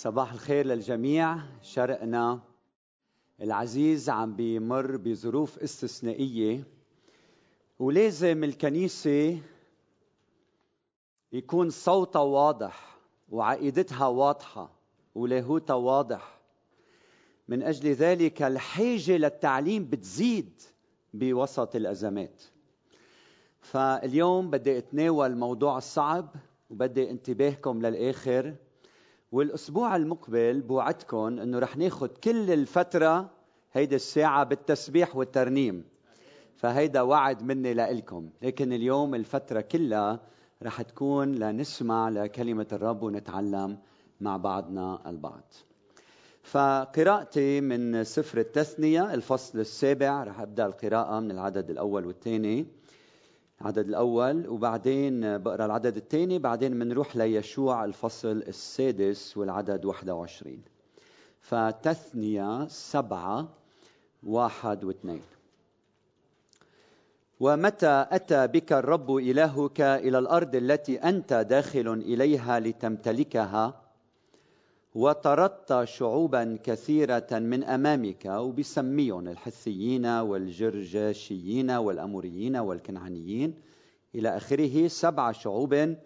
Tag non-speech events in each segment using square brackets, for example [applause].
صباح الخير للجميع. شرقنا العزيز عم بيمر بظروف استثنائية ولازم الكنيسة يكون صوتها واضح وعقيدتها واضحة ولاهوتها واضح. من أجل ذلك الحاجة للتعليم بتزيد بوسط الأزمات. فاليوم بدي أتناول موضوع الصعب وبدي انتباهكم للآخر. والأسبوع المقبل بوعدكم إنه رح ناخذ كل الفترة هيدي الساعة بالتسبيح والترنيم. فهيدا وعد مني لكم لكن اليوم الفترة كلها رح تكون لنسمع لكلمة الرب ونتعلم مع بعضنا البعض. فقراءتي من سفر التثنية الفصل السابع رح أبدأ القراءة من العدد الأول والثاني. العدد الأول وبعدين بقرأ العدد الثاني بعدين بنروح ليشوع الفصل السادس والعدد 21 فتثنية سبعة واحد واثنين. ومتى أتى بك الرب إلهك إلى الأرض التي أنت داخل إليها لتمتلكها؟ وطردت شعوبا كثيرة من أمامك وبسميهم الحثيين والجرجاشيين والأموريين والكنعانيين. إلى آخره سبع شعوب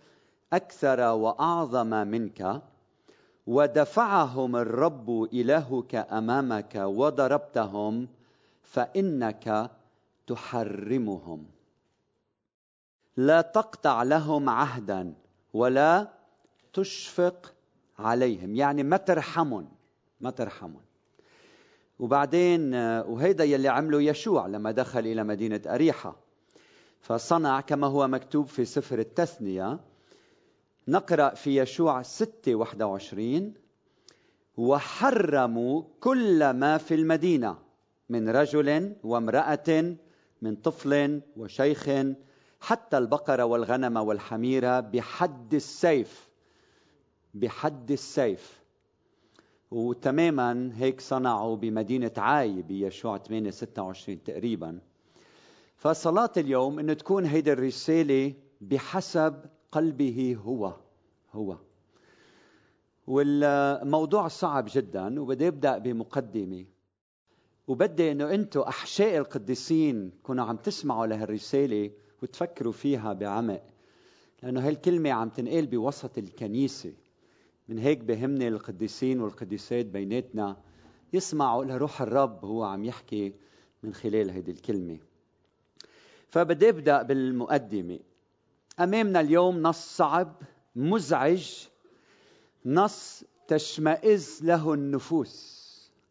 أكثر وأعظم منك. ودفعهم الرب إلهك أمامك وضربتهم فإنك تحرمهم. لا تقطع لهم عهدا ولا تشفق عليهم. يعني ما ترحمهم ما ترحمهم وبعدين وهيدا يلي عمله يشوع لما دخل إلى مدينة أريحة فصنع كما هو مكتوب في سفر التثنية. نقرأ في يشوع 6 21 وحرموا كل ما في المدينة من رجل وامرأة من طفل وشيخ حتى البقرة والغنم والحميرة بحد السيف. بحد السيف. وتماما هيك صنعوا بمدينة عاي بيشوع 8 26 تقريبا. فصلاة اليوم إنه تكون هيدي الرسالة بحسب قلبه هو هو. والموضوع صعب جدا وبدي أبدأ بمقدمة. وبدي إنه أنتم أحشاء القديسين كونوا عم تسمعوا لهالرسالة وتفكروا فيها بعمق لأنه هالكلمة عم تنقال بوسط الكنيسة. من هيك بهمني القديسين والقديسات بيناتنا يسمعوا لروح الرب هو عم يحكي من خلال هذه الكلمة. فبدي أبدأ بالمقدمة. أمامنا اليوم نص صعب مزعج نص تشمئز له النفوس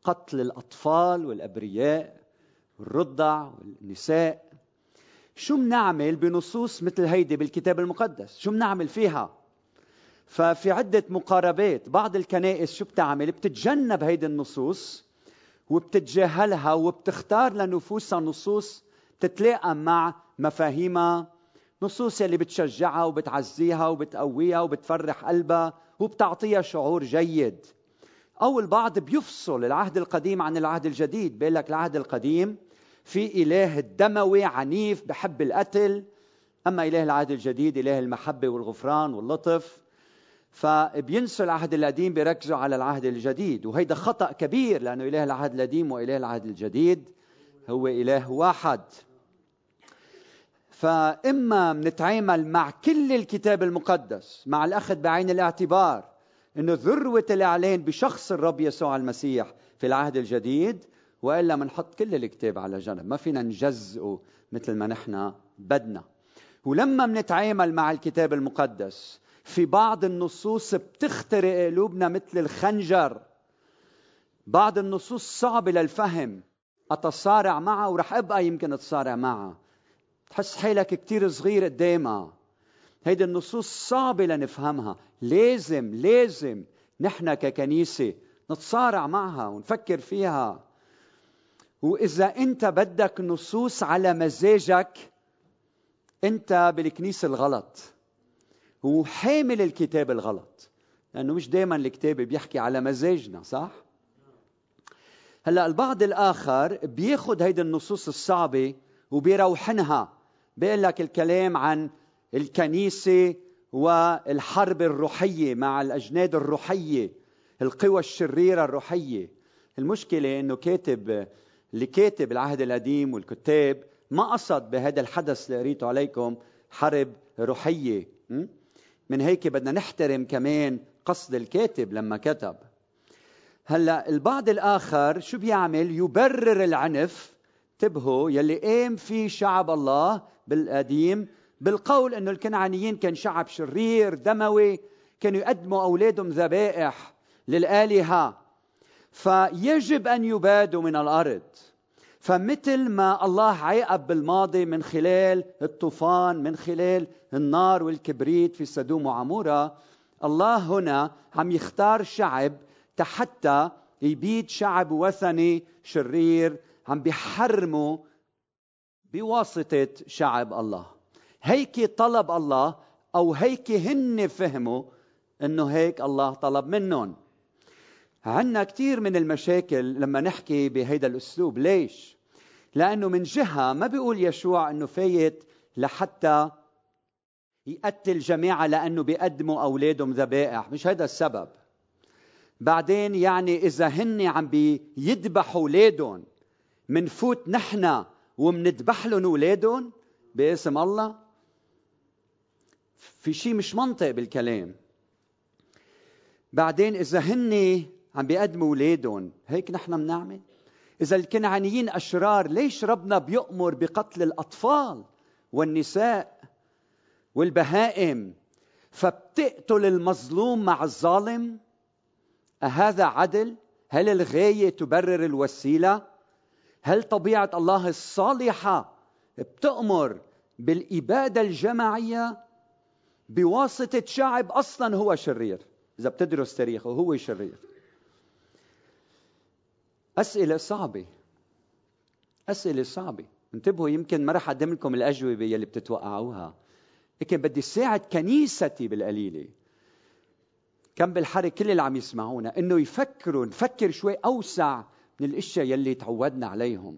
قتل الأطفال والأبرياء والرضع والنساء. شو بنعمل بنصوص مثل هيدي بالكتاب المقدس؟ شو بنعمل فيها؟ ففي عدة مقاربات بعض الكنائس شو بتعمل؟ بتتجنب هيدي النصوص وبتتجاهلها وبتختار لنفوسها نصوص تتلائم مع مفاهيمها نصوص اللي بتشجعها وبتعزيها وبتقويها وبتفرح قلبها وبتعطيها شعور جيد. أو البعض بيفصل العهد القديم عن العهد الجديد بيقول لك العهد القديم في إله الدموي عنيف بحب القتل أما إله العهد الجديد إله المحبة والغفران واللطف. فبينسوا العهد القديم بيركزوا على العهد الجديد. وهيدا خطأ كبير لأنه إله العهد القديم وإله العهد الجديد هو إله واحد. فإما بنتعامل مع كل الكتاب المقدس مع الأخذ بعين الاعتبار أنه ذروة الإعلان بشخص الرب يسوع المسيح في العهد الجديد وإلا بنحط كل الكتاب على جنب. ما فينا نجزئه مثل ما نحن بدنا. ولما بنتعامل مع الكتاب المقدس في بعض النصوص بتخترق قلوبنا مثل الخنجر. بعض النصوص صعبة للفهم. أتصارع معها ورح أبقى يمكن أتصارع معها. تحس حالك كتير صغير قدامها. هيدي النصوص صعبة لنفهمها. لازم لازم نحن ككنيسة نتصارع معها ونفكر فيها. وإذا أنت بدك نصوص على مزاجك أنت بالكنيسة الغلط. هو حامل الكتاب الغلط. لأنه مش دايما الكتاب بيحكي على مزاجنا صح؟ هلأ البعض الآخر بياخد هيدي النصوص الصعبة وبيروحنها. بيقول لك الكلام عن الكنيسة والحرب الروحية مع الأجناد الروحية القوى الشريرة الروحية. المشكلة أنه كاتب اللي كاتب العهد القديم والكتاب ما قصد بهذا الحدث اللي قريته عليكم حرب روحية من هيك بدنا نحترم كمان قصد الكاتب لما كتب. هلا البعض الآخر شو بيعمل؟ يبرر العنف. انتبهوا يلي قام فيه شعب الله بالقديم بالقول إنه الكنعانيين كان شعب شرير دموي كانوا يقدموا أولادهم ذبائح للآلهة. فيجب أن يبادوا من الأرض. فمثل ما الله عاقب بالماضي من خلال الطوفان من خلال النار والكبريت في سدوم وعمورة الله هنا عم يختار شعب حتى يبيد شعب وثني شرير عم بيحرموا بواسطة شعب الله. هيك طلب الله أو هيك هن فهموا أنه هيك الله طلب منهم. عندنا كثير من المشاكل لما نحكي بهيدا الأسلوب. ليش؟ لأنه من جهة ما بيقول يشوع أنه فايت لحتى يقتل جماعة لأنه بيقدموا أولادهم ذبائح. مش هذا السبب. بعدين يعني إذا هن عم بيذبحوا أولادهم منفوت نحن ومنذبح لهم أولادهم باسم الله في شيء مش منطق بالكلام. بعدين إذا هن عم بيقدموا أولادهم هيك نحن بنعمل. إذا الكنعانيين أشرار ليش ربنا بيأمر بقتل الأطفال والنساء والبهائم؟ فبتقتل المظلوم مع الظالم. أهذا عدل؟ هل الغاية تبرر الوسيلة؟ هل طبيعة الله الصالحة بتأمر بالإبادة الجماعية؟ بواسطة شعب أصلا هو شرير. إذا بتدرس تاريخه هو شرير. أسئلة صعبة. أسئلة صعبة. انتبهوا يمكن ما رح أقدم لكم الأجوبة يلي بتتوقعوها. لكن بدي ساعد كنيستي بالقليلة. كم بالحري كل اللي عم يسمعونا إنه يفكروا نفكر شوي أوسع من الأشياء يلي تعودنا عليهم.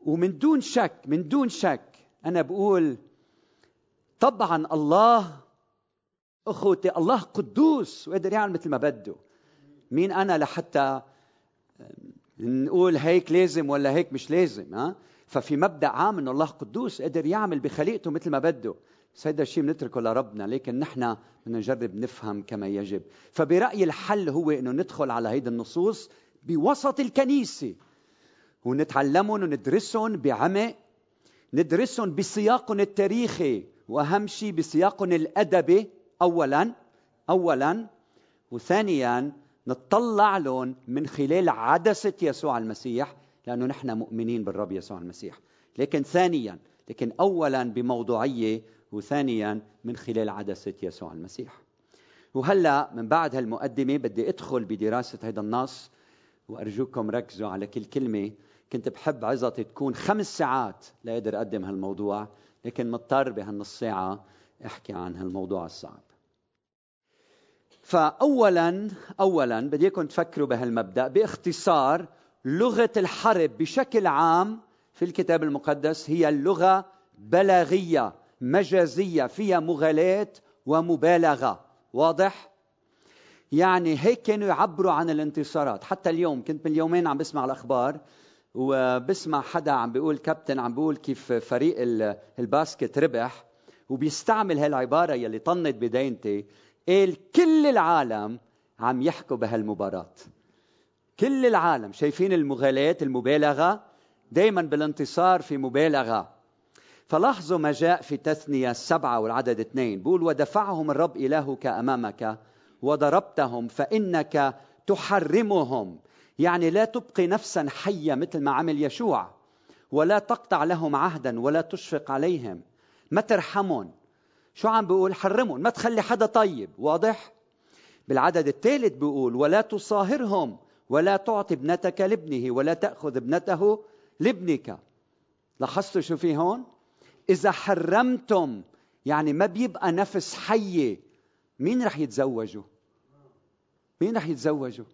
ومن دون شك من دون شك أنا بقول طبعا الله أخوتي الله قدوس وقدر يعمل مثل ما بده. مين أنا لحتى نقول هيك لازم ولا هيك مش لازم ها؟ ففي مبدأ عام انه الله قدوس قدر يعمل بخليقته مثل ما بده. هيدا الشيء بنتركه لربنا لكن نحن بدنا نجرب نفهم كما يجب. فبرأيي الحل هو إنه ندخل على هيدي النصوص بوسط الكنيسة ونتعلمهم وندرسهم بعمق ندرسهم بسياقهم التاريخي وأهم شيء بسياقهم الأدبي اولا اولا وثانيا نطلع لهم من خلال عدسة يسوع المسيح لأنه نحن مؤمنين بالرب يسوع المسيح. لكن ثانيا لكن أولا بموضوعية وثانيا من خلال عدسة يسوع المسيح. وهلأ من بعد هالمقدمة بدي أدخل بدراسة هذا النص وأرجوكم ركزوا على كل كلمة. كنت بحب عظتي تكون خمس ساعات لأقدر أقدم هالموضوع لكن مضطر بهالنص ساعة أحكي عن هالموضوع الصعب. فاولا اولا بدي إياكم تفكروا بهالمبدأ باختصار لغة الحرب بشكل عام في الكتاب المقدس هي اللغة بلاغية مجازية فيها مغالاه ومبالغة. واضح؟ يعني هيك كانوا يعبروا عن الانتصارات. حتى اليوم كنت من يومين عم بسمع الأخبار وبسمع حدا عم بيقول كابتن عم بيقول كيف فريق الباسكت ربح وبيستعمل هالعبارة يلي طنت بدينتي. قال كل العالم عم يحكوا بهالمباراة. كل العالم شايفين المغالاة المبالغة دايما بالانتصار في مبالغة. فلاحظوا ما جاء في تثنية السبعة والعدد اثنين. بقول ودفعهم الرب إلهك أمامك وضربتهم فإنك تحرمهم. يعني لا تبقي نفسا حية مثل ما عمل يشوع ولا تقطع لهم عهدا ولا تشفق عليهم. ما ترحمهم. شو عم بيقول؟ حرمهم ما تخلي حدا طيب. واضح؟ بالعدد الثالث بيقول ولا تصاهرهم ولا تعطي ابنتك لابنه ولا تأخذ ابنته لابنك. لاحظتوا شو في هون؟ إذا حرمتم يعني ما بيبقى نفس حية. مين رح يتزوجوا؟ مين رح يتزوجوا؟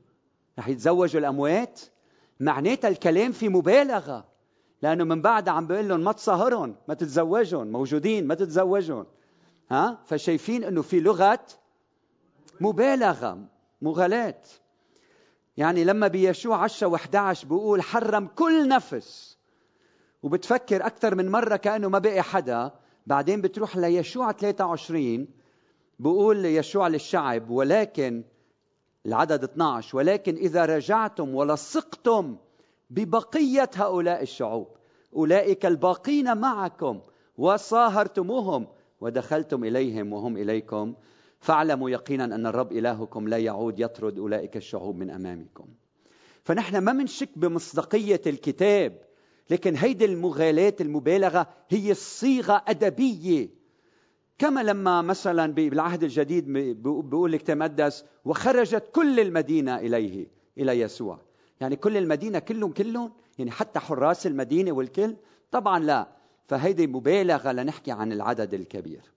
رح يتزوجوا الأموات؟ معناتها الكلام في مبالغة لأنه من بعد عم بيقول لهم ما تصاهرهم ما تتزوجهم موجودين ما تتزوجهم. ها؟ فشايفين إنه في لغة مبالغة مغالاة يعني لما بيشوع 10 و11 بيقول حرم كل نفس وبتفكر أكثر من مرة كأنه ما بقي حدا. بعدين بتروح ليشوع 23 بقول يشوع للشعب ولكن العدد 12 ولكن إذا رجعتم ولصقتم ببقية هؤلاء الشعوب أولئك الباقين معكم وصاهرتموهم ودخلتم إليهم وهم إليكم. فاعلموا يقينا أن الرب إلهكم لا يعود يطرد أولئك الشعوب من أمامكم. فنحن ما منشك بمصداقية الكتاب لكن هيدي المغالاة المبالغة هي صيغة أدبية. كما لما مثلا بالعهد الجديد بيقول لك تمدس وخرجت كل المدينة إليه إلى يسوع. يعني كل المدينة كلهم كلهم يعني حتى حراس المدينة والكل. طبعا لا. فهيدي مبالغة لنحكي عن العدد الكبير.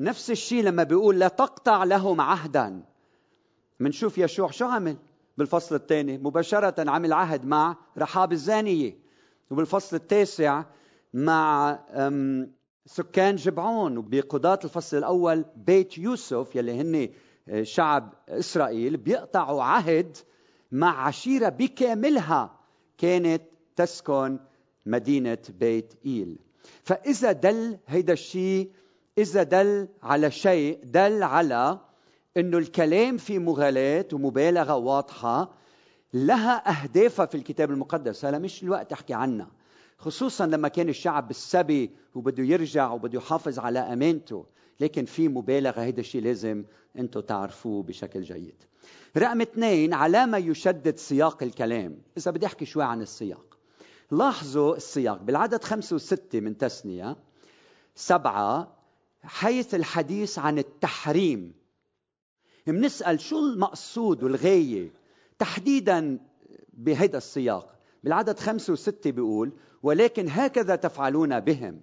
نفس الشيء لما بيقول لا تقطع لهم عهدا. منشوف يشوع شو عمل؟ بالفصل الثاني مباشرة عمل عهد مع رحاب الزانية. وبالفصل التاسع مع سكان جبعون. وبقضاة الفصل الأول بيت يوسف يلي هن آه، شعب إسرائيل بيقطعوا عهد مع عشيرة بكاملها. كانت تسكن مدينة بيت إيل. فإذا دل هيدا الشيء إذا دل على شيء دل على أنه الكلام في مغالاة ومبالغة واضحة لها أهدافها في الكتاب المقدس. هلا مش الوقت أحكي عنها. خصوصا لما كان الشعب بالسبي وبده يرجع وبده يحافظ على أمانته. لكن في مبالغة هيدا الشيء لازم أنتم تعرفوه بشكل جيد. رقم اثنين على ما يشدد سياق الكلام. إذا بدي أحكي شوي عن السياق. لاحظوا السياق. بالعدد خمسة وستة من تسنية سبعة حيث الحديث عن التحريم. بنسأل شو المقصود والغاية تحديدا بهذا السياق. بالعدد خمسة وستة بيقول ولكن هكذا تفعلون بهم.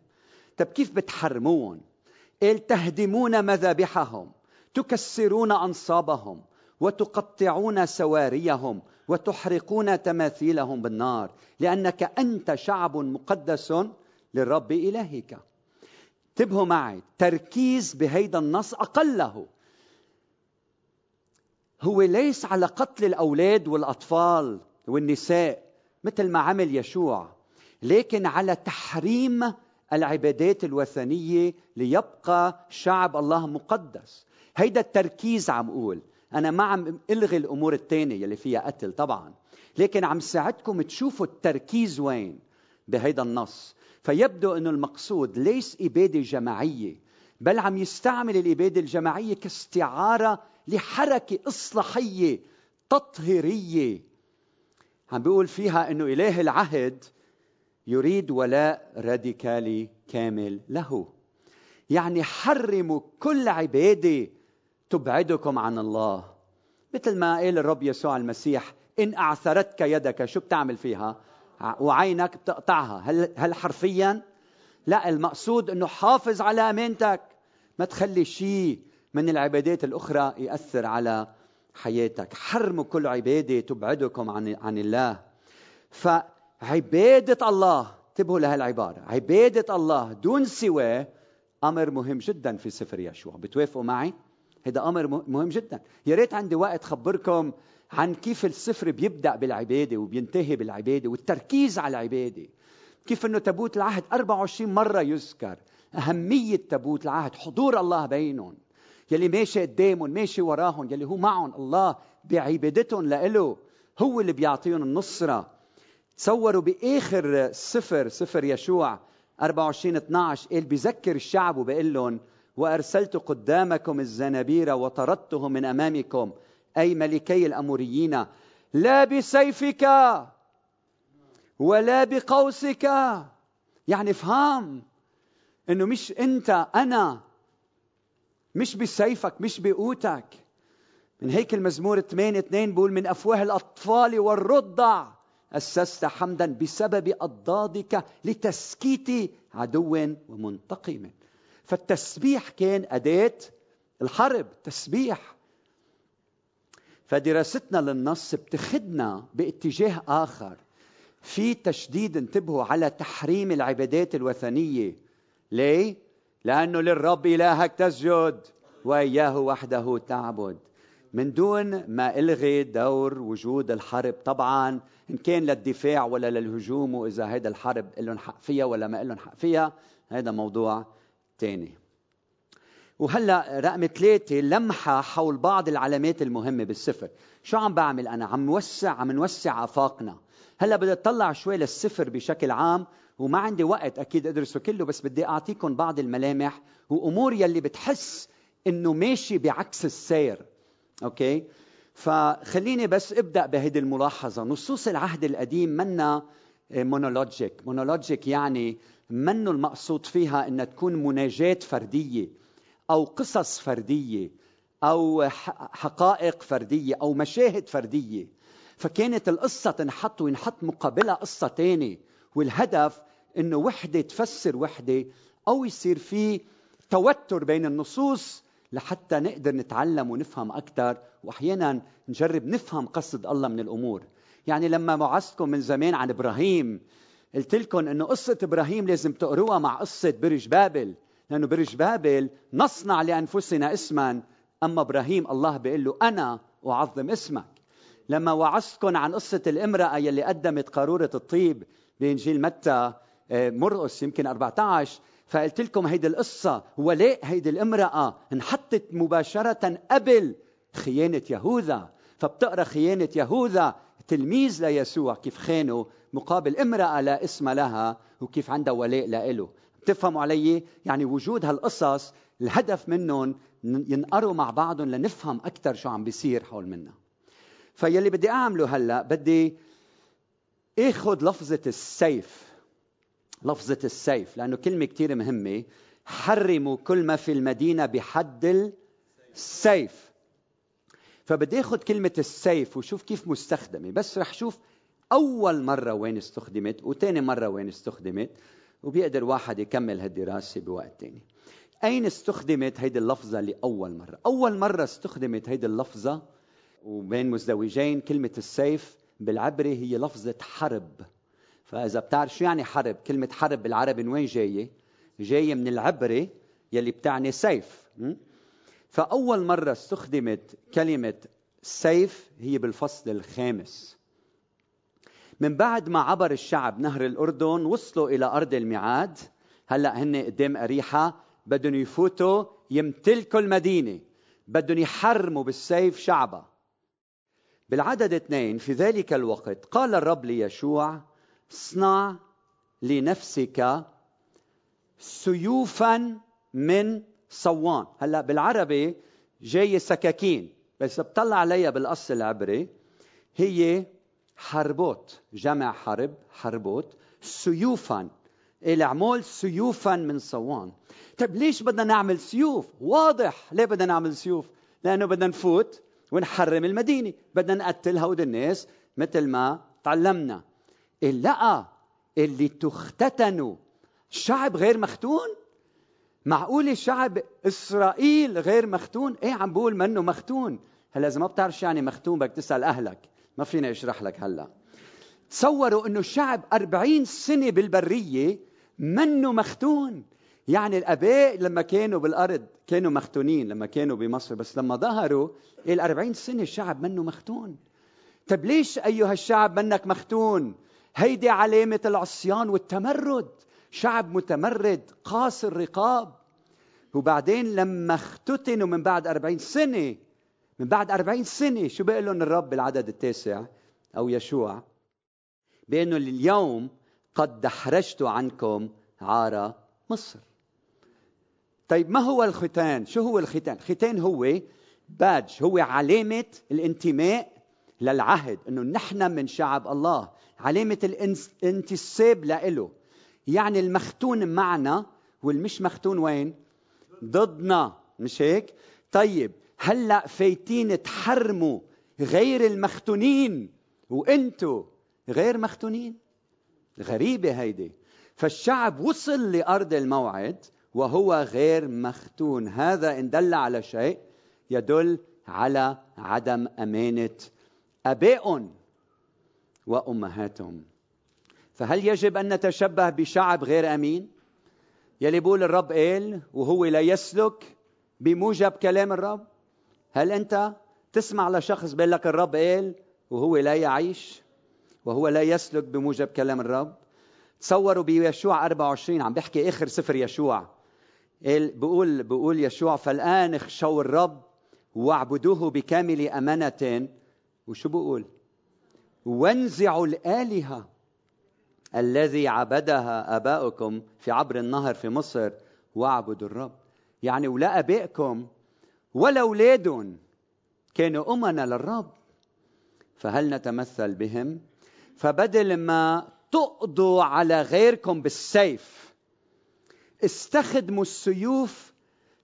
طب كيف بتحرمون؟ قال تهدمون مذابحهم تكسرون أنصابهم وتقطعون سواريهم وتحرقون تماثيلهم بالنار لأنك أنت شعب مقدس للرب إلهك. انتبهوا معي تركيز بهيدا النص أقله. هو ليس على قتل الأولاد والأطفال والنساء مثل ما عمل يشوع لكن على تحريم العبادات الوثنية ليبقى شعب الله مقدس. هيدا التركيز عم أقول. أنا ما عم ألغي الأمور الثانية اللي فيها قتل طبعا لكن عم ساعدكم تشوفوا التركيز وين؟ بهيدا النص. فيبدو أن المقصود ليس إبادة جماعية بل عم يستعمل الإبادة الجماعية كاستعارة لحركة إصلاحية تطهيرية. عم بيقول فيها أنه إله العهد يريد ولاء راديكالي كامل له. يعني حرموا كل عبادة تبعدكم عن الله. مثل ما قال الرب يسوع المسيح إن أعثرتك يدك شو بتعمل فيها؟ وعينك بتقطعها. هل هل حرفيا؟ لا المقصود إنه حافظ على أمانتك. ما تخلي شيء من العبادات الأخرى يأثر على حياتك. حرموا كل عبادة تبعدكم عن عن الله. فعبادة الله انتبهوا لهالعبارة. عبادة الله دون سواه أمر مهم جدا في سفر يشوع. بتوافقوا معي؟ هذا أمر مهم جدا. يا ريت عندي وقت خبركم عن كيف السفر بيبدأ بالعبادة وبينتهي بالعبادة والتركيز على العبادة. كيف إنه تابوت العهد 24 مرة يذكر أهمية تابوت العهد حضور الله بينهم. يلي ماشي قدامهم ماشي وراهم يلي هو معهم الله بعبادتهم لإله هو اللي بيعطيهم النصرة. تصوروا بآخر سفر سفر يشوع 24 12 قال بذكر الشعب وبقول لهم وأرسلت قدامكم الزنابير وطردتهم من أمامكم. أي ملكي الأموريين لا بسيفك ولا بقوسك. يعني افهم إنه مش أنت أنا مش بسيفك مش بقوتك. من هيك المزمور 8 2 بيقول من أفواه الأطفال والرضع. أسست حمدا بسبب أضدادك لتسكيت عدو ومنتقم. فالتسبيح كان أداة الحرب تسبيح. فدراستنا للنص بتخدنا باتجاه آخر. في تشديد انتبهوا على تحريم العبادات الوثنية. ليه؟ لأنه للرب إلهك تسجد وإياه وحده تعبد. من دون ما إلغي دور وجود الحرب طبعا إن كان للدفاع ولا للهجوم وإذا هيدا الحرب لهم حق فيها ولا ما لهم حق فيها هذا موضوع ثاني وهلأ رقم ثلاثة لمحة حول بعض العلامات المهمة بالسفر، شو عم بعمل أنا؟ عم وسع عم نوسع آفاقنا، هلأ بدي أطلع شوي للسفر بشكل عام وما عندي وقت أكيد أدرسه كله بس بدي أعطيكم بعض الملامح وأمور يلي بتحس إنه ماشي بعكس السير. okay؟ فخليني بس أبدأ بهيدي الملاحظة. نصوص العهد القديم منا monologic monologic يعني منه المقصود فيها انها تكون مناجاه فردية أو قصص فردية أو حقائق فردية أو مشاهد فردية. فكانت القصة تنحط وينحط مقابلها قصة ثانية والهدف إنه وحدة تفسر وحدة أو يصير في توتر بين النصوص لحتى نقدر نتعلم ونفهم أكثر واحيانا نجرب نفهم قصد الله من الأمور. يعني لما وعظتكم من زمان عن إبراهيم قلت لكم إنه قصة إبراهيم لازم تقروها مع قصة برج بابل لأنه برج بابل نصنع لأنفسنا اسما أما إبراهيم الله بيقول له أنا أعظم اسمك. لما وعظتكم عن قصة الامرأة يلي قدمت قارورة الطيب بإنجيل متى آه، مرقس يمكن 14 فقلت لكم هيدي القصة ولاء هيدي الامرأة انحطت مباشرة قبل خيانة يهوذا؟ فبتقرأ خيانة يهوذا تلميذ ليسوع كيف خانه مقابل امرأة لا اسم لها وكيف عندها ولاء لإله. بتفهموا علي؟ يعني وجود هالقصص الهدف منهم ينقروا مع بعضهم لنفهم أكثر شو عم بيصير حول منا. فيلي بدي أعمله هلأ بدي آخذ لفظة السيف. لفظة السيف لأنه كلمة كثير مهمة. حرموا كل ما في المدينة بحد السيف. فبدي أخذ كلمة السيف وشوف كيف مستخدمة. بس رح شوف أول مرة وين استخدمت وثاني مرة وين استخدمت وبيقدر واحد يكمل هالدراسة بوقت ثاني أين استخدمت هيدي اللفظة لأول مرة؟ أول مرة استخدمت هيدي اللفظة وبين مزدوجين كلمة السيف بالعبري هي لفظة حرب. فإذا بتعرف شو يعني حرب كلمة حرب بالعربي من وين جاية؟ جاية من العبري يلي بتعني سيف. فأول مرة استخدمت كلمة سيف هي بالفصل الخامس. من بعد ما عبر الشعب نهر الأردن وصلوا إلى أرض الميعاد هلأ هن قدام أريحة بدهم يفوتوا يمتلكوا المدينة بدهم يحرموا بالسيف شعبها. بالعدد اثنين في ذلك الوقت قال الرب ليشوع اصنع لنفسك سيوفا من صوان. هلا بالعربي جاي سكاكين بس بطلع عليها بالاصل العبري. هي حربوت جمع حرب حربوت سيوفا. العمول؟ سيوفا من صوان. طيب ليش بدنا نعمل سيوف؟ واضح. ليه بدنا نعمل سيوف؟ لأنه بدنا نفوت ونحرم المدينة. بدنا نقتل هود الناس مثل ما تعلمنا. لا اللي تختتنوا؟ شعب غير مختون؟ معقول شعب إسرائيل غير مختون؟ إيه عم بقول منه مختون؟ هلا إذا ما بتعرف شو يعني مختون بدك تسأل أهلك. ما فيني أشرح لك هلا. تصوروا إنه الشعب أربعين سنة بالبرية منه مختون. يعني الأباء لما كانوا بالأرض كانوا مختونين لما كانوا بمصر بس لما ظهروا الأربعين سنة الشعب منه مختون. طيب ليش أيها الشعب منك مختون؟ هيدي علامة العصيان والتمرد. شعب متمرد قاس الرقاب وبعدين لما اختتنوا من بعد أربعين سنة من بعد أربعين سنة شو بيقول لهم الرب بالعدد التاسع أو يشوع؟ بأنه اليوم قد دحرجت عنكم عار مصر. طيب ما هو الختان؟ شو هو الختان؟ الختان هو باج هو علامة الانتماء للعهد إنه نحن من شعب الله. علامة الانتساب لإله. يعني المختون معنا والمش مختون وين؟ ضدنا مش هيك؟ طيب هلأ فايتين تحرموا غير المختونين وانتو غير مختونين؟ غريبة هيدي. فالشعب وصل لأرض الموعد وهو غير مختون. هذا إن دل على شيء يدل على عدم أمانة أبائهم وأمهاتهم. فهل يجب أن نتشبه بشعب غير أمين؟ يلي بيقول الرب قال وهو لا يسلك بموجب كلام الرب. هل أنت تسمع لشخص بيقول لك الرب قال وهو لا يعيش وهو لا يسلك بموجب كلام الرب؟ تصوروا بيشوع 24 عم بيحكي آخر سفر يشوع. بقول بقول يشوع فالآن اخشوا الرب واعبدوه بكامل أمانة. وشو بقول وانزعوا الآلهة الذي عبدها أباؤكم في عبر النهر في مصر واعبدوا الرب. يعني ولا ابائكم ولا اولادهم كانوا أمنا للرب. فهل نتمثل بهم؟ فبدل ما تقضوا على غيركم بالسيف استخدموا السيوف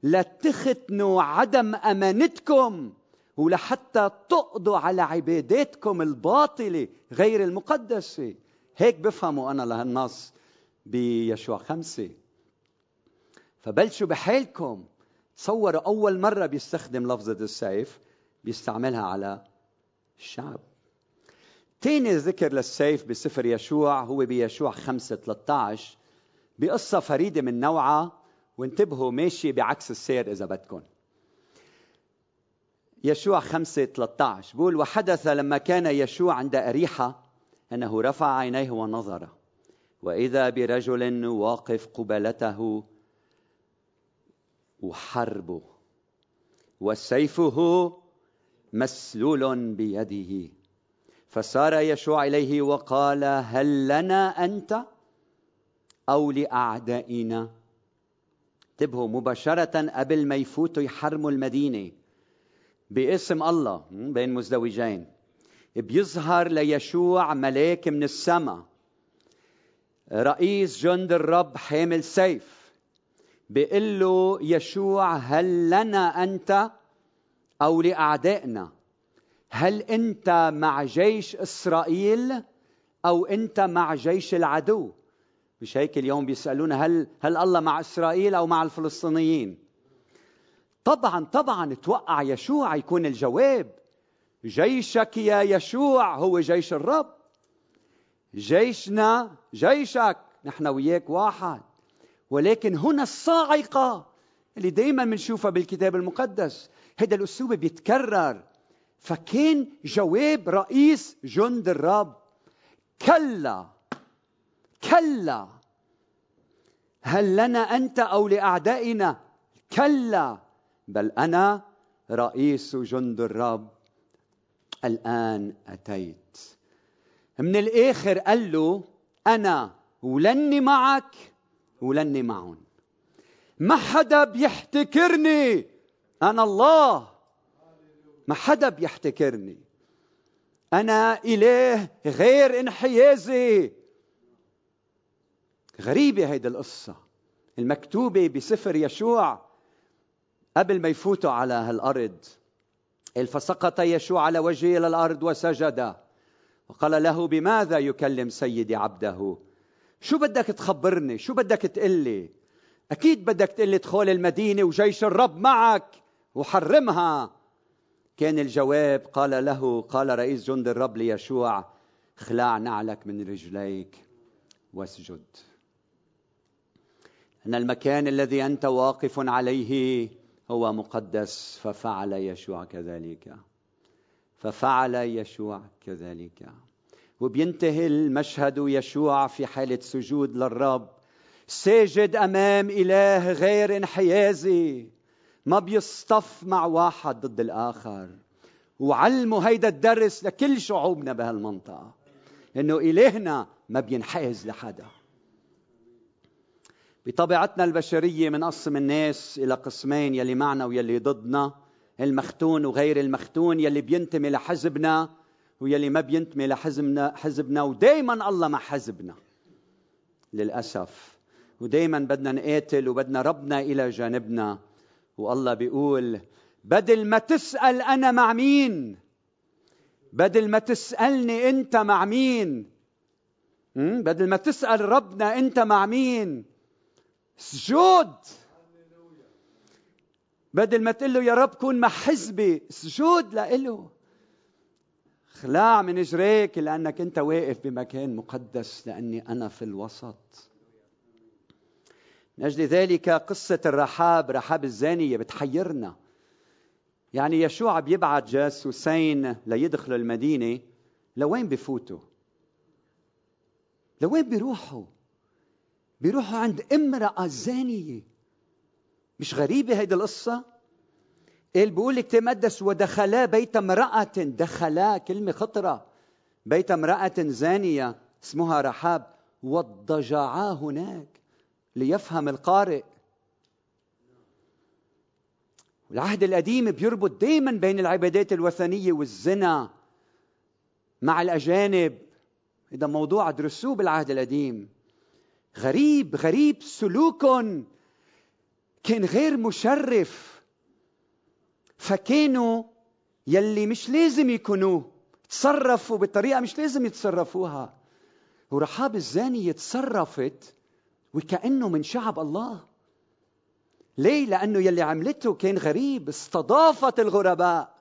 لتختنوا عدم أمانتكم ولحتى تقضوا على عباداتكم الباطلة غير المقدسة. هيك بفهموا أنا لهالنص بيشوع خمسة. فبلشوا بحالكم. تصوروا أول مرة بيستخدم لفظة السيف بيستعملها على الشعب. تاني ذكر للسيف بسفر يشوع هو بيشوع 5 13 بقصة فريدة من نوعها. وانتبهوا ماشي بعكس السير إذا بدكم يشوع 5 13 بقول وحدث لما كان يشوع عند أريحة أنه رفع عينيه ونظر وإذا برجل واقف قبلته وحربه. وسيفه مسلول بيده. فسار يشوع إليه وقال هل لنا أنت أو لأعدائنا؟ انتبهوا مباشرة قبل ما يفوتوا يحرموا المدينة باسم الله بين مزدوجين. بيظهر ليشوع ملاك من السماء. رئيس جند الرب حامل سيف بيقول له يشوع هل لنا أنت أو لأعدائنا؟ هل أنت مع جيش إسرائيل أو أنت مع جيش العدو؟ مش هيك اليوم بيسألونا هل هل الله مع إسرائيل أو مع الفلسطينيين؟ طبعا طبعا توقع يشوع يكون الجواب. جيشك يا يشوع هو جيش الرب. جيشنا جيشك. نحن وياك واحد. ولكن هنا الصاعقة اللي دائما بنشوفها بالكتاب المقدس. هذا الأسلوب بيتكرر. فكان جواب رئيس جند الرب. كلا. كلا. هل لنا أنت أو لأعدائنا؟ كلا. بل أنا رئيس جند الرب. الآن أتيت. من الآخر قال له أنا ولني معك ولني معهم. ما حدا بيحتكرني. أنا الله. ما حدا بيحتكرني. أنا إله غير انحيازي. غريبة هيدي القصة. المكتوبة بسفر يشوع قبل ما يفوتوا على هالأرض. فسقط يشوع على وجهه إلى الأرض وسجد. وقال له بماذا يكلم سيدي عبده؟ شو بدك تخبرني؟ شو بدك تقلي؟ أكيد بدك تقلي ادخل المدينة وجيش الرب معك وحرمها. كان الجواب قال له قال رئيس جند الرب ليشوع اخلع نعلك من رجليك واسجد. أن المكان الذي أنت واقف عليه هو مقدس ففعل يشوع كذلك. ففعل يشوع كذلك. وبينتهي المشهد يشوع في حالة سجود للرب. ساجد أمام إله غير انحيازي. ما بيصطف مع واحد ضد الآخر. وعلموا هيدا الدرس لكل شعوبنا بهالمنطقة. إنه إلهنا ما بينحاز لحدا. بطبيعتنا البشرية منقسم الناس إلى قسمين يلي معنا ويلي ضدنا المختون وغير المختون يلي بينتمي لحزبنا ويلي ما بينتمي لحزبنا حزبنا ودائما الله مع حزبنا. للأسف. ودائما بدنا نقاتل وبدنا ربنا إلى جانبنا. والله بيقول بدل ما تسأل أنا مع مين بدل ما تسألني أنت مع مين بدل ما تسأل ربنا أنت مع مين سجود. بدل ما تقول له يا رب كون مع حزبي سجود لإله. خلاع من إجريك لأنك أنت واقف بمكان مقدس لأني أنا في الوسط. من أجل ذلك قصة الرحاب رحاب الزانية بتحيرنا. يعني يشوع بيبعت جاسوسين ليدخلوا المدينة لوين بفوتوا؟ لوين بيروحوا؟ بيروحوا عند امرأة زانية. مش غريبة هيدي القصة؟ قال بيقول لك تمدس ودخلا بيت امرأة دخلا كلمة خطرة. بيت امرأة زانية اسمها رحاب واضطجعا هناك ليفهم القارئ. العهد القديم بيربط دائما بين العبادات الوثنية والزنا مع الأجانب. هذا موضوع درسوه بالعهد القديم. غريب غريب سلوكهم كان غير مشرف. فكانوا يلي مش لازم يكونوه تصرفوا بطريقة مش لازم يتصرفوها. ورحاب الزانية تصرفت وكأنه من شعب الله. ليه؟ لأنه يلي عملته كان غريب. استضافت الغرباء.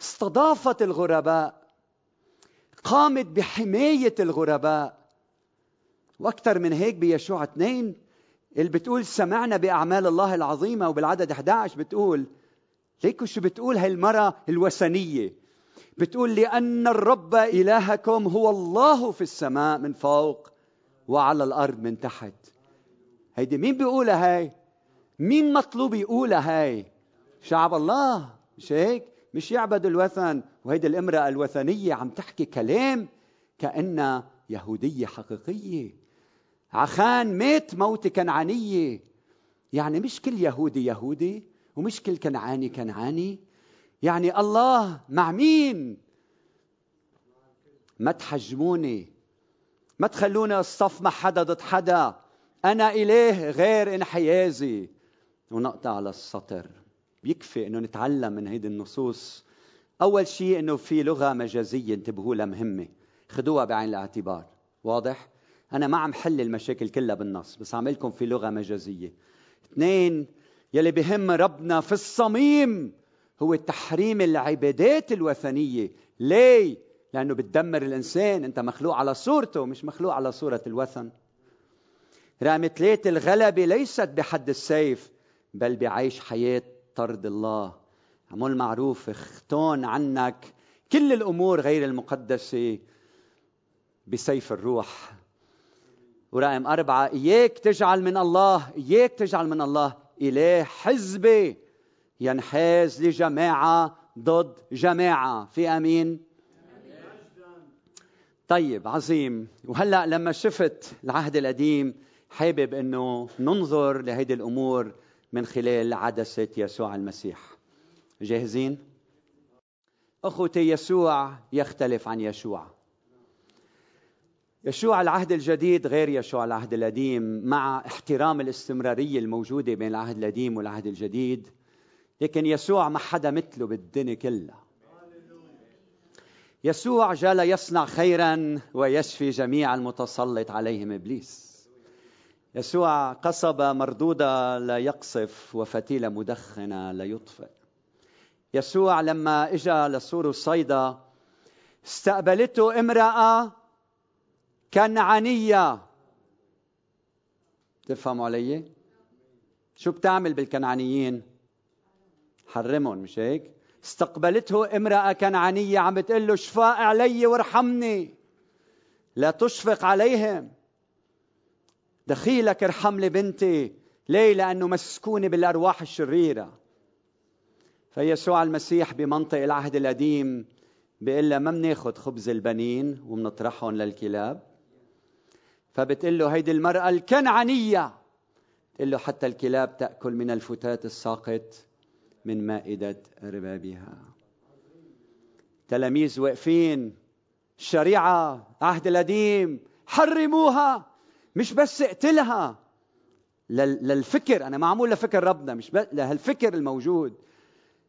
استضافت الغرباء. قامت بحماية الغرباء. وأكثر من هيك بيشوع اثنين اللي بتقول سمعنا بأعمال الله العظيمة وبالعدد 11 بتقول ليكوا شو بتقول هاي المرأة الوثنية؟ بتقول لأن الرب إلهكم هو الله في السماء من فوق وعلى الأرض من تحت. هيدي مين بيقولها هاي؟ مين مطلوب يقولها هاي؟ شعب الله مش هيك؟ مش يعبد الوثن. وهيدي الامرأة الوثنية عم تحكي كلام كأنها يهودية حقيقية. عخان مات موت كنعانية يعني مش كل يهودي يهودي ومش كل كنعاني كنعاني. يعني الله مع مين؟ ما تحجموني. ما تخلونا الصف مع حدا ضد حدا. أنا إله غير انحيازي. ونقطع على السطر. بيكفي إنه نتعلم من هيدي النصوص. أول شيء إنه في لغة مجازية انتبهوا لها مهمة. خذوها بعين الاعتبار. واضح؟ أنا ما عم حل المشاكل كلها بالنص بس عم لكم في لغة مجازية. اثنين يلي بهم ربنا في الصميم هو تحريم العبادات الوثنية. ليه؟ لأنه بتدمر الإنسان. أنت مخلوق على صورته مش مخلوق على صورة الوثن. رقم ثلاثة الغلبة ليست بحد السيف بل بعيش حياة طرد الله. عمول معروف اختون عنك كل الأمور غير المقدسة بسيف الروح. ورقم أربعة إياك تجعل من الله إياك تجعل من الله إله حزبي ينحاز لجماعة ضد جماعة. في أمين؟ طيب عظيم. وهلأ لما شفت العهد القديم حابب أنه ننظر لهذه الأمور من خلال عدسة يسوع المسيح. جاهزين؟ أخوتي يسوع يختلف عن يشوع يشوع العهد الجديد غير يشوع العهد القديم مع احترام الاستمرارية الموجودة بين العهد القديم والعهد الجديد. لكن يسوع ما حدا مثله بالدنيا كلها. يسوع جاء ليصنع خيرا ويشفي جميع المتسلط عليهم إبليس. يسوع قصبة مردودة لا يقصف وفتيلة مدخنة لا يطفئ يسوع لما اجى لسور الصيدا استقبلته امرأة كنعانية تفهموا علي؟ شو بتعمل بالكنعانيين؟ حرمهم مش هيك؟ استقبلته امرأة كنعانية عم بتقول له شفاء علي وارحمني. لا تشفق عليهم. دخيلك ارحم لي بنتي. ليه؟ لأنه مسكونة بالأرواح الشريرة. فيسوع المسيح بمنطق العهد القديم بيقول لها ما بناخذ خبز البنين وبنطرحهم للكلاب. فبتقول له هيدي المرأة الكنعانية. تقول له حتى الكلاب تأكل من الفتات الساقط من مائدة ربابها. تلاميذ واقفين. الشريعة عهد القديم حرموها. مش بس اقتلها. للفكر أنا معمول لفكر ربنا مش بس لهالفكر الموجود.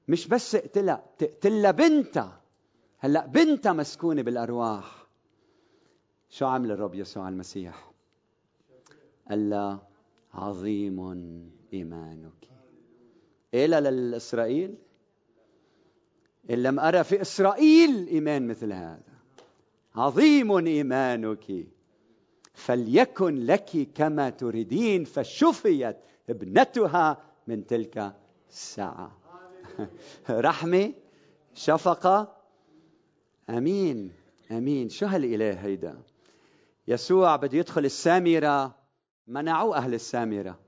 مش بس اقتلها تقتلها بنتها. هلأ بنتها مسكونة بالأرواح. شو عمل الرب يسوع المسيح؟ قال لها عظيم إيمانك. إيه للإسرائيل؟ إن لم أرى في إسرائيل إيمان مثل هذا. عظيم إيمانك. فليكن لك كما تريدين فشفيت ابنتها من تلك الساعة. [laughs] رحمة شفقة. أمين. أمين. شو هالإله هيدا؟ يسوع بده يدخل السامرة منعوه أهل السامرة.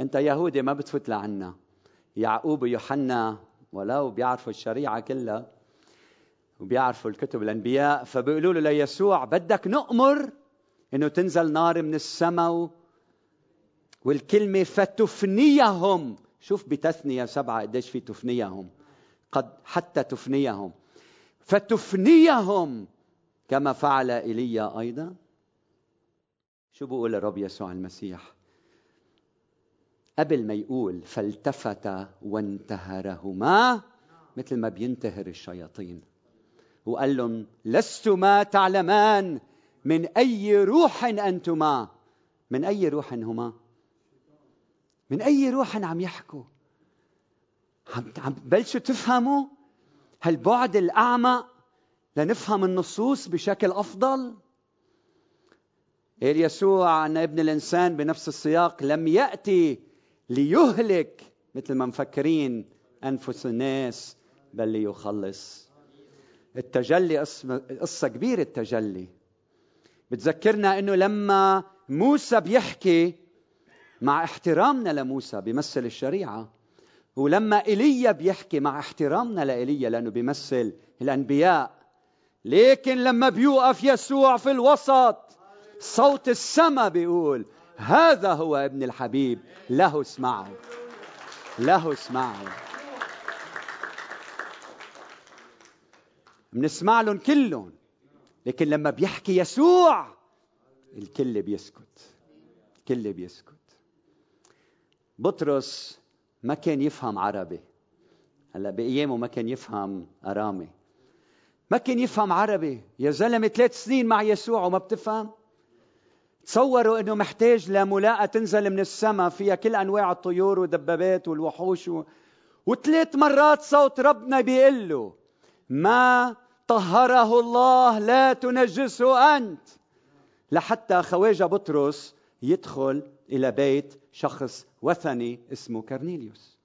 أنت يهودي ما بتفوت لعنا. يعقوب ويوحنا ولو بيعرفوا الشريعة كلها وبيعرفوا الكتب الأنبياء فبيقولوا له ليسوع بدك نؤمر إنه تنزل نار من السماء والكلمة فتفنيهم. شوف بتثنية سبعة قديش في تفنيهم. قد حتى تفنيهم. فتفنيهم كما فعل إيليا أيضا. شو بقول الرب يسوع المسيح؟ قبل ما يقول فالتفت وانتهرهما مثل ما بينتهر الشياطين. وقال لهم لستما تعلمان من أي روح أنتما؟ من أي روح هما من أي روح عم يحكوا؟ عم بلشوا تفهموا؟ هالبعد الأعمى لنفهم النصوص بشكل أفضل؟ قال يسوع أن ابن الإنسان بنفس السياق لم يأتي ليهلك مثل ما مفكرين أنفس الناس بل ليخلص. التجلي قصة كبيرة التجلي. بتذكرنا إنه لما موسى بيحكي مع احترامنا لموسى بيمثل الشريعة ولما إيليا بيحكي مع احترامنا لإيليا لأنه بيمثل الأنبياء لكن لما بيوقف يسوع في الوسط صوت السماء بيقول هذا هو ابن الحبيب له اسمعوا له اسمعوا بنسمع لهم كلهم لكن لما بيحكي يسوع الكل بيسكت الكل بيسكت. بطرس ما كان يفهم عربي هلا بأيامه ما كان يفهم أرامي. ما كان يفهم عربي يا زلمة ثلاث سنين مع يسوع وما بتفهم؟ تصوروا إنه محتاج لملاءة تنزل من السماء فيها كل أنواع الطيور والدبابات والوحوش و... وثلاث مرات صوت ربنا بيقول له ما طهره الله لا تنجسه أنت. لحتى خواجة بطرس يدخل إلى بيت شخص وثني اسمه كرنيليوس.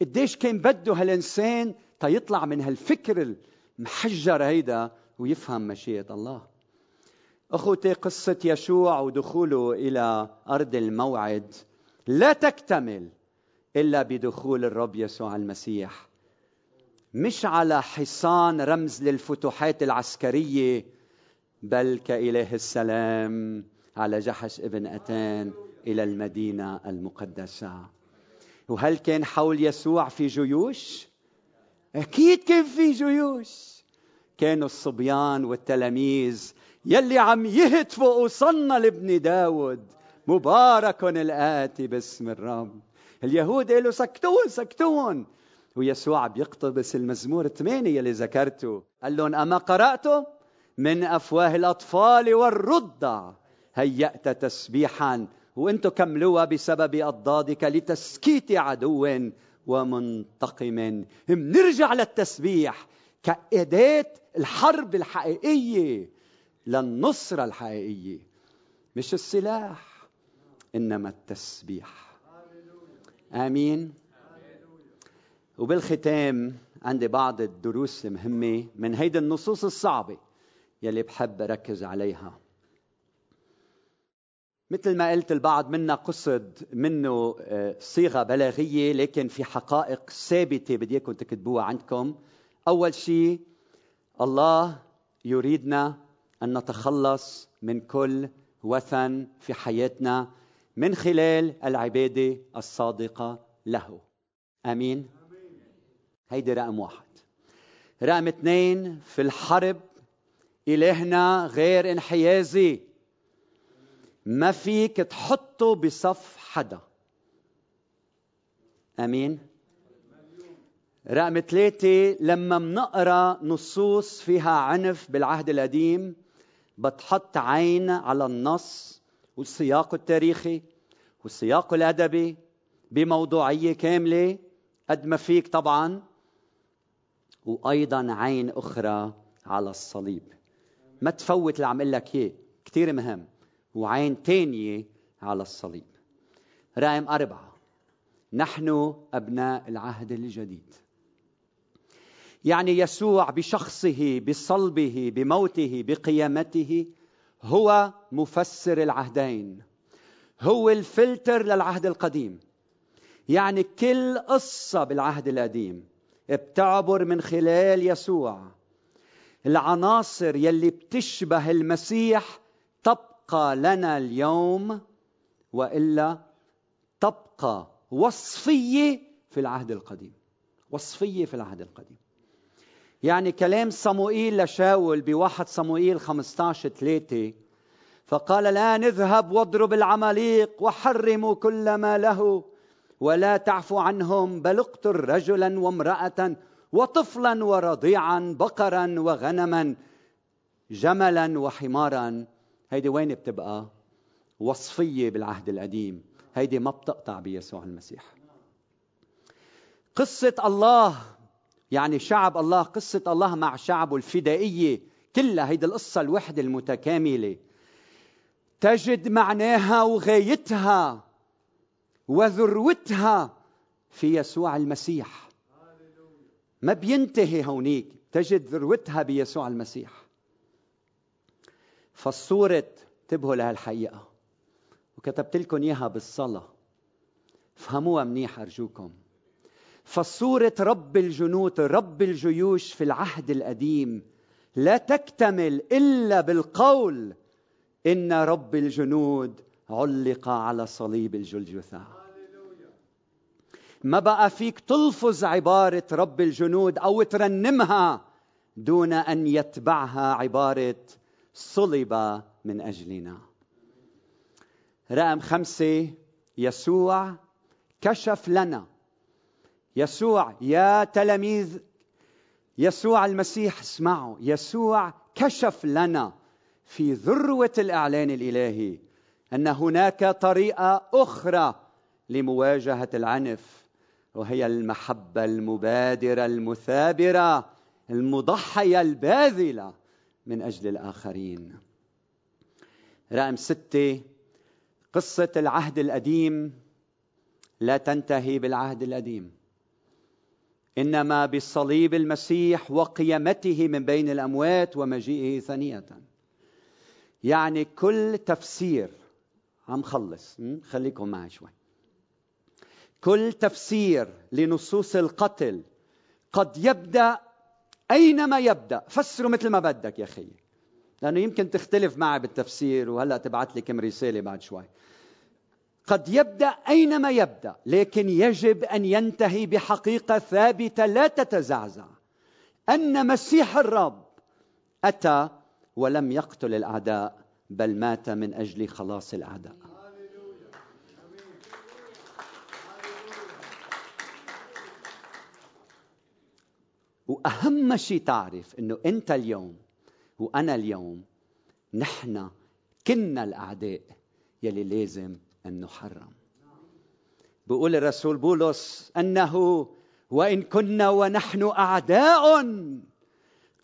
قديش كان بده هالإنسان تيطلع من هالفكر المحجر هيدا ويفهم مشيئة الله. أخوتي قصة يشوع ودخوله إلى أرض الموعد لا تكتمل إلا بدخول الرب يسوع المسيح. مش على حصان رمز للفتوحات العسكرية بل كإله السلام على جحش ابن أتان إلى المدينة المقدسة. وهل كان حول يسوع في جيوش؟ أكيد كان في جيوش. كانوا الصبيان والتلاميذ يلي عم يهتفوا وصلنا لابن داود. مبارك الآتي باسم الرب. اليهود قالوا سكتون سكتون. ويسوع بيقتبس المزمور الثمانية يلي ذكرته. قال لهم أما قرأتم من أفواه الأطفال والرضع هيأت تسبيحا. وأنتم كملوها بسبب أضدادك لتسكيت عدو ومنتقم. بنرجع للتسبيح. كأداة الحرب الحقيقية. للنصرة الحقيقية مش السلاح إنما التسبيح. آمين. وبالختام عندي بعض الدروس المهمة من هيدي النصوص الصعبة يلي بحب أركز عليها. مثل ما قلت البعض منا قصد منه آه، صيغة بلاغية لكن في حقائق ثابتة بدي إياكم تكتبوها عندكم. أول شيء الله يريدنا أن نتخلص من كل وثن في حياتنا من خلال العبادة الصادقة له. آمين. هيدي رقم واحد. رقم اثنين في الحرب إلهنا غير انحيازي. ما فيك تحطه بصف حدا. آمين. رقم ثلاثة لما منقرا نصوص فيها عنف بالعهد القديم بتحط عين على النص والسياق التاريخي والسياق الأدبي بموضوعية كاملة قد ما فيك طبعا وأيضا عين أخرى على الصليب. ما تفوت اللي عم لك إياه كثير مهم. وعين تانية على الصليب. رقم أربعة نحن أبناء العهد الجديد. يعني يسوع بشخصه بصلبه بموته بقيامته هو مفسر العهدين. هو الفلتر للعهد القديم. يعني كل قصة بالعهد القديم بتعبر من خلال يسوع. العناصر يلي بتشبه المسيح تبقى لنا اليوم وإلا تبقى وصفية في العهد القديم. وصفية في العهد القديم. يعني كلام صموئيل لشاول بواحد صموئيل 15 3 فقال الآن اذهب واضرب العماليق وحرموا كل ما له ولا تعفو عنهم بل اقتل رجلا وامرأة وطفلا ورضيعا بقرا وغنما جملا وحمارا. هيدي وين بتبقى؟ وصفية بالعهد القديم. هيدي ما بتقطع بيسوع المسيح. قصة الله يعني شعب الله قصة الله مع شعبه الفدائية كلها هيدي القصة الوحدة المتكاملة. تجد معناها وغايتها وذروتها في يسوع المسيح. ما بينتهي هونيك تجد ذروتها بيسوع المسيح. فالصورة انتبهوا لهالحقيقة. وكتبت لكم إياها بالصلاة. فهموها منيح أرجوكم. فصورة رب الجنود رب الجيوش في العهد القديم لا تكتمل إلا بالقول إن رب الجنود علق على صليب الجلجثة. ما بقى فيك تلفظ عبارة رب الجنود أو ترنمها دون أن يتبعها عبارة صلب من أجلنا. رقم خمسة يسوع كشف لنا يسوع يا تلاميذ يسوع المسيح اسمعوا يسوع كشف لنا في ذروة الإعلان الإلهي أن هناك طريقة أخرى لمواجهة العنف وهي المحبة المبادرة المثابرة المضحية الباذلة من أجل الآخرين. رقم ستة قصة العهد القديم لا تنتهي بالعهد القديم. إنما بصليب المسيح وقيامته من بين الأموات ومجيئه ثانية. يعني كل تفسير عم خلص خليكم معي شوي. كل تفسير لنصوص القتل قد يبدأ أينما يبدأ. فسروا مثل ما بدك يا أخي. لأنه يمكن تختلف معي بالتفسير وهلأ تبعت لي كم رسالة بعد شوي. قد يبدأ أينما يبدأ لكن يجب أن ينتهي بحقيقة ثابتة لا تتزعزع. أن مسيح الرب أتى ولم يقتل الأعداء بل مات من أجل خلاص الأعداء. وأهم شيء تعرف إنه أنت اليوم وأنا اليوم نحن كنا الأعداء يلي لازم أن نحرم بيقول الرسول بولس أنه وإن كنا ونحن أعداء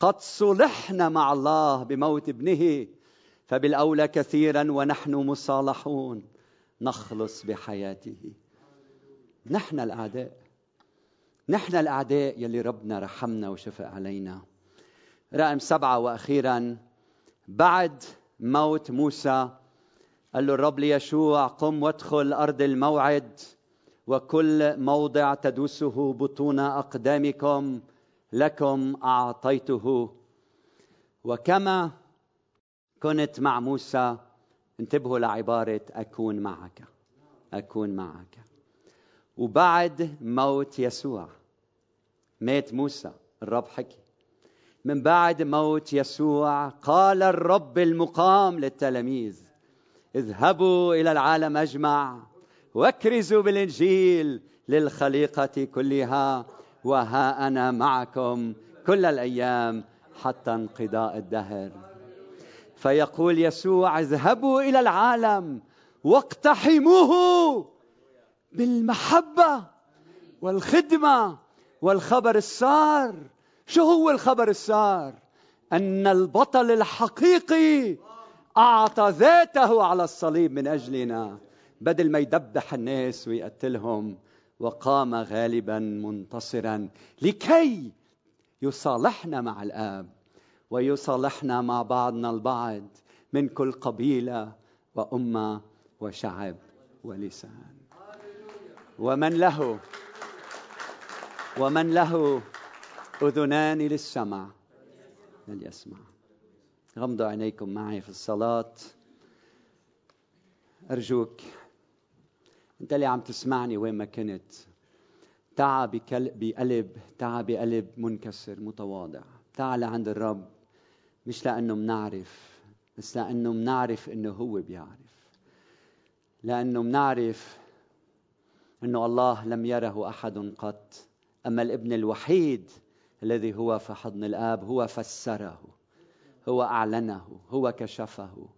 قد صلحنا مع الله بموت ابنه فبالأولى كثيرا ونحن مصالحون نخلص بحياته. نحن الأعداء. نحن الأعداء يلي ربنا رحمنا وشفق علينا. رقم سبعة وأخيرا بعد موت موسى قال له الرب ليشوع قم وادخل أرض الموعد وكل موضع تدوسه بطون أقدامكم لكم أعطيته. وكما كنت مع موسى انتبهوا لعبارة أكون معك أكون معك. وبعد موت يسوع مات موسى الرب حكي. من بعد موت يسوع قال الرب المقام للتلاميذ. اذهبوا إلى العالم أجمع واكرزوا بالإنجيل للخليقة كلها وها أنا معكم كل الأيام حتى انقضاء الدهر. فيقول يسوع اذهبوا إلى العالم واقتحموه بالمحبة والخدمة والخبر السار. شو هو الخبر السار؟ أن البطل الحقيقي أعطى ذاته على الصليب من أجلنا بدل ما يدبح الناس ويقتلهم وقام غالبا منتصرا. لكي يصالحنا مع الآب ويصالحنا مع بعضنا البعض من كل قبيلة وأمة وشعب ولسان. ومن له ومن له أذنان للسمع فليسمع غمضوا عينيكم معي في الصلاة. أرجوك أنت اللي عم تسمعني وين ما كنت. تعا بقلب تعا بقلب منكسر متواضع. تعا لعند الرب مش لأنه منعرف بس لأنه منعرف إنه هو بيعرف. لأنه منعرف إنه الله لم يره أحد قط. أما الابن الوحيد الذي هو في حضن الآب هو فسره. هو أعلنه هو كشفه.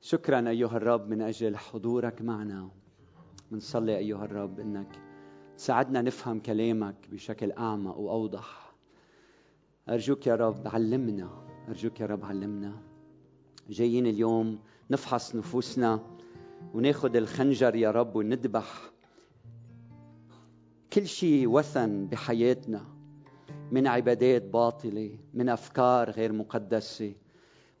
شكرا أيها الرب من أجل حضورك معنا. بنصلي أيها الرب إنك تساعدنا نفهم كلامك بشكل اعمق وأوضح. أرجوك يا رب علمنا أرجوك يا رب علمنا. جايين اليوم نفحص نفوسنا وناخذ الخنجر يا رب وندبح كل شيء وثن بحياتنا. من عبادات باطلة من أفكار غير مقدسة.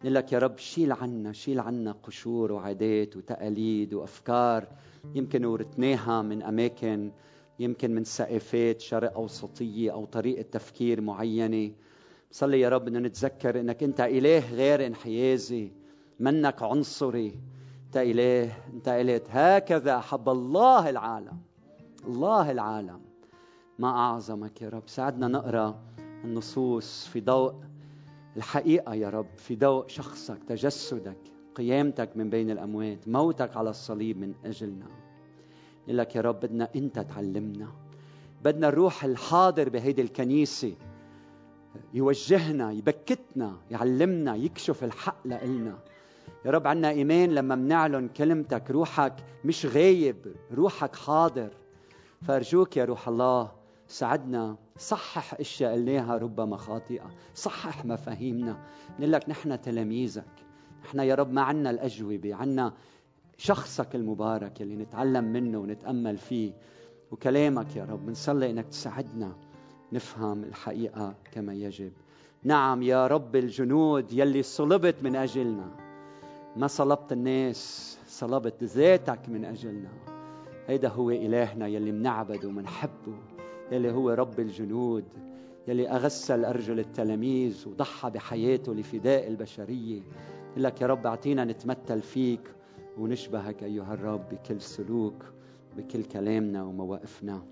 نقول لك يا رب شيل عنا شيل عنا قشور وعادات وتقاليد وأفكار. يمكن ورثناها من أماكن يمكن من ثقافات شرق أوسطية أو طريقة تفكير معينة. بصلي يا رب إنه نتذكر إنك أنت إله غير انحيازي منك عنصري. أنت إله أنت قلت هكذا أحب الله العالم الله العالم. ما أعظمك يا رب. ساعدنا نقرأ النصوص في ضوء الحقيقة يا رب في ضوء شخصك تجسدك قيامتك من بين الأموات موتك على الصليب من نقول لك يا رب بدنا أنت تعلمنا. بدنا الروح الحاضر بهيدي الكنيسة يوجهنا يبكتنا يعلمنا يكشف الحق لنا يا رب عنا إيمان لما منعلن كلمتك روحك مش غايب روحك حاضر. فأرجوك يا روح الله ساعدنا صحح أشياء قلناها ربما خاطئة صحح مفاهيمنا نقول لك نحن تلاميذك. نحن يا رب ما عنا الأجوبة عنا شخصك المبارك اللي نتعلم منه ونتأمل فيه. وكلامك يا رب بنصلي إنك تساعدنا نفهم الحقيقة كما يجب. نعم يا رب الجنود يلي صلبت من أجلنا. ما صلبت الناس صلبت ذاتك من أجلنا. هيدا هو إلهنا يلي منعبده ومنحبه. يلي هو رب الجنود يلي أغسل أرجل التلاميذ وضحى بحياته لفداء البشرية. لك يا رب أعطينا نتمثل فيك ونشبهك أيها الرب بكل سلوك بكل كلامنا ومواقفنا.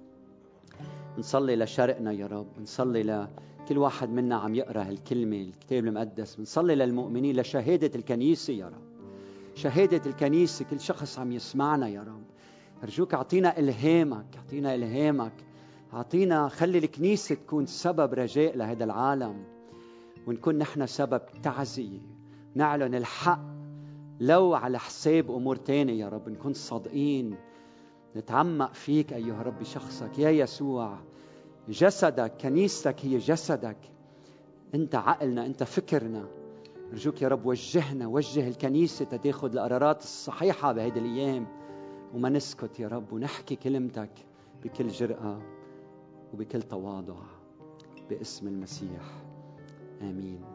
نصلي لشرقنا يا رب نصلي لكل واحد منا عم يقرأ هالكلمة الكتاب المقدس. بنصلي للمؤمنين لشهادة الكنيسة يا رب. شهادة الكنيسة كل شخص عم يسمعنا يا رب. أرجوك أعطينا إلهامك أعطينا إلهامك أعطينا خلي الكنيسة تكون سبب رجاء لهذا العالم ونكون نحن سبب تعزية. نعلن الحق لو على حساب أمور تانية يا رب. نكون صادقين. نتعمق فيك أيها رب بشخصك يا يسوع جسدك كنيستك هي جسدك. أنت عقلنا أنت فكرنا. أرجوك يا رب وجهنا وجه الكنيسة تاخذ القرارات الصحيحة بهذه الأيام. وما نسكت يا رب ونحكي كلمتك بكل جرأة. وبكل تواضع باسم المسيح. آمين.